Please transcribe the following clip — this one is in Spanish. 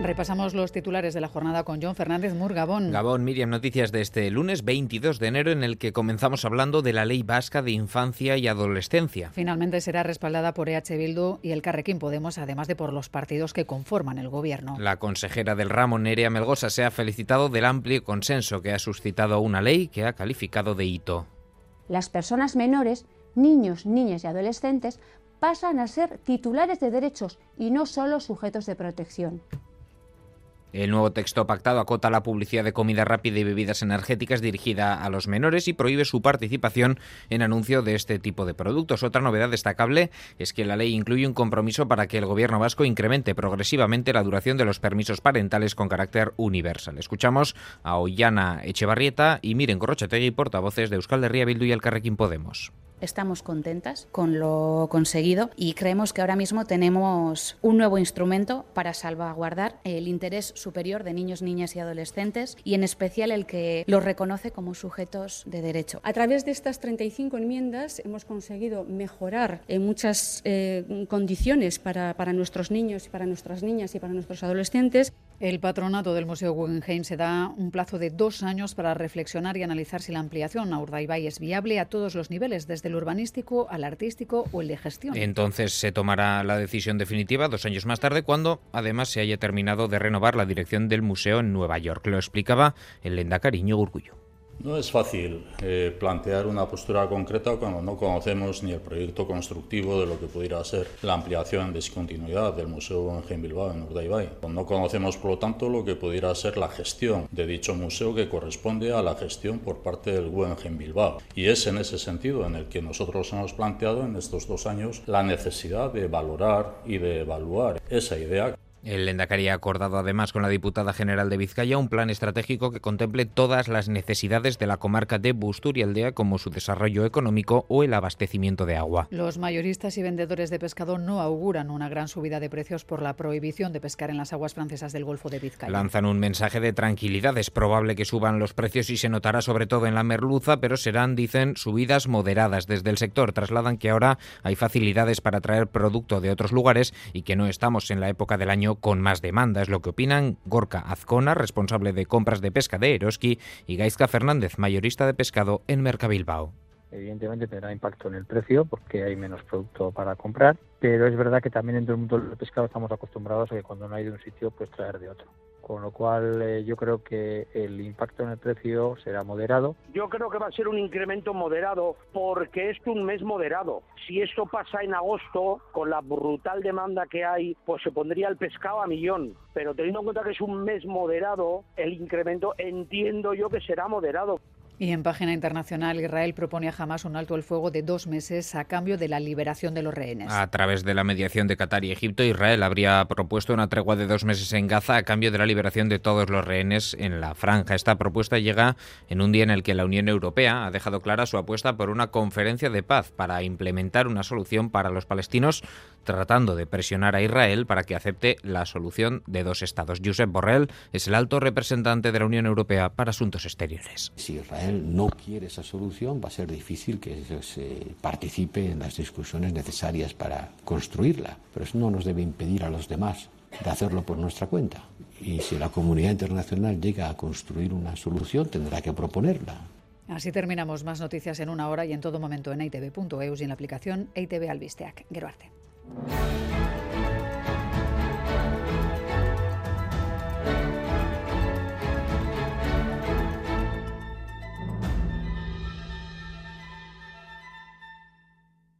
Repasamos los titulares de la jornada con John Fernández Mur, Gabón. Gabón, Miriam, noticias de este lunes 22 de enero en el que comenzamos hablando de la Ley Vasca de Infancia y Adolescencia. Finalmente será respaldada por EH Bildu y el Carrequín Podemos, además de por los partidos que conforman el gobierno. La consejera del ramo, Nerea Melgosa, se ha felicitado del amplio consenso que ha suscitado una ley que ha calificado de hito. Las personas menores, niños, niñas y adolescentes pasan a ser titulares de derechos y no solo sujetos de protección. El nuevo texto pactado acota la publicidad de comida rápida y bebidas energéticas dirigida a los menores y prohíbe su participación en anuncio de este tipo de productos. Otra novedad destacable es que la ley incluye un compromiso para que el gobierno vasco incremente progresivamente la duración de los permisos parentales con carácter universal. Escuchamos a Ollana Echevarrieta y Miren Corrochategui, portavoces de Euskal Herria Bildu y el Carrequín Podemos. Estamos contentas con lo conseguido y creemos que ahora mismo tenemos un nuevo instrumento para salvaguardar el interés superior de niños, niñas y adolescentes y en especial el que los reconoce como sujetos de derecho. A través de estas 35 enmiendas hemos conseguido mejorar en muchas eh, condiciones para, para nuestros niños y para nuestras niñas y para nuestros adolescentes. El patronato del Museo Guggenheim se da un plazo de dos años para reflexionar y analizar si la ampliación a Urdaibai es viable a todos los niveles, desde el urbanístico al artístico o el de gestión. Entonces se tomará la decisión definitiva dos años más tarde, cuando además se haya terminado de renovar la dirección del museo en Nueva York. Lo explicaba el Lenda Cariño Gurgullo. No es fácil eh, plantear una postura concreta cuando no conocemos ni el proyecto constructivo de lo que pudiera ser la ampliación en discontinuidad del Museo Guggenheim Bilbao en Urdaibai. No conocemos, por lo tanto, lo que pudiera ser la gestión de dicho museo que corresponde a la gestión por parte del Guggenheim Bilbao. Y es en ese sentido en el que nosotros hemos planteado en estos dos años la necesidad de valorar y de evaluar esa idea. El Lendakari ha acordado además con la diputada general de Vizcaya un plan estratégico que contemple todas las necesidades de la comarca de Busturialdea como su desarrollo económico o el abastecimiento de agua. Los mayoristas y vendedores de pescado no auguran una gran subida de precios por la prohibición de pescar en las aguas francesas del Golfo de Vizcaya. Lanzan un mensaje de tranquilidad. Es probable que suban los precios y se notará sobre todo en la merluza, pero serán, dicen, subidas moderadas. Desde el sector trasladan que ahora hay facilidades para traer producto de otros lugares y que no estamos en la época del año con más demanda. Es lo que opinan Gorka Azcona, responsable de compras de pesca de Eroski, y Gaizka Fernández, mayorista de pescado en Mercabilbao. Evidentemente tendrá impacto en el precio porque hay menos producto para comprar, pero es verdad que también dentro del mundo del pescado estamos acostumbrados a que cuando no hay de un sitio, pues traer de otro con lo cual eh, yo creo que el impacto en el precio será moderado. Yo creo que va a ser un incremento moderado porque es un mes moderado. Si esto pasa en agosto, con la brutal demanda que hay, pues se pondría el pescado a millón. Pero teniendo en cuenta que es un mes moderado, el incremento entiendo yo que será moderado. Y en página internacional, Israel propone a Hamas un alto el fuego de dos meses a cambio de la liberación de los rehenes. A través de la mediación de Qatar y Egipto, Israel habría propuesto una tregua de dos meses en Gaza a cambio de la liberación de todos los rehenes en la franja. Esta propuesta llega en un día en el que la Unión Europea ha dejado clara su apuesta por una conferencia de paz para implementar una solución para los palestinos, tratando de presionar a Israel para que acepte la solución de dos estados. Josep Borrell es el alto representante de la Unión Europea para Asuntos Exteriores. Si Israel no quiere esa solución, va a ser difícil que se participe en las discusiones necesarias para construirla. Pero eso no nos debe impedir a los demás de hacerlo por nuestra cuenta. Y si la comunidad internacional llega a construir una solución, tendrá que proponerla. Así terminamos más noticias en una hora y en todo momento en itv.eus y en la aplicación ITV Albisteac. Geroarte.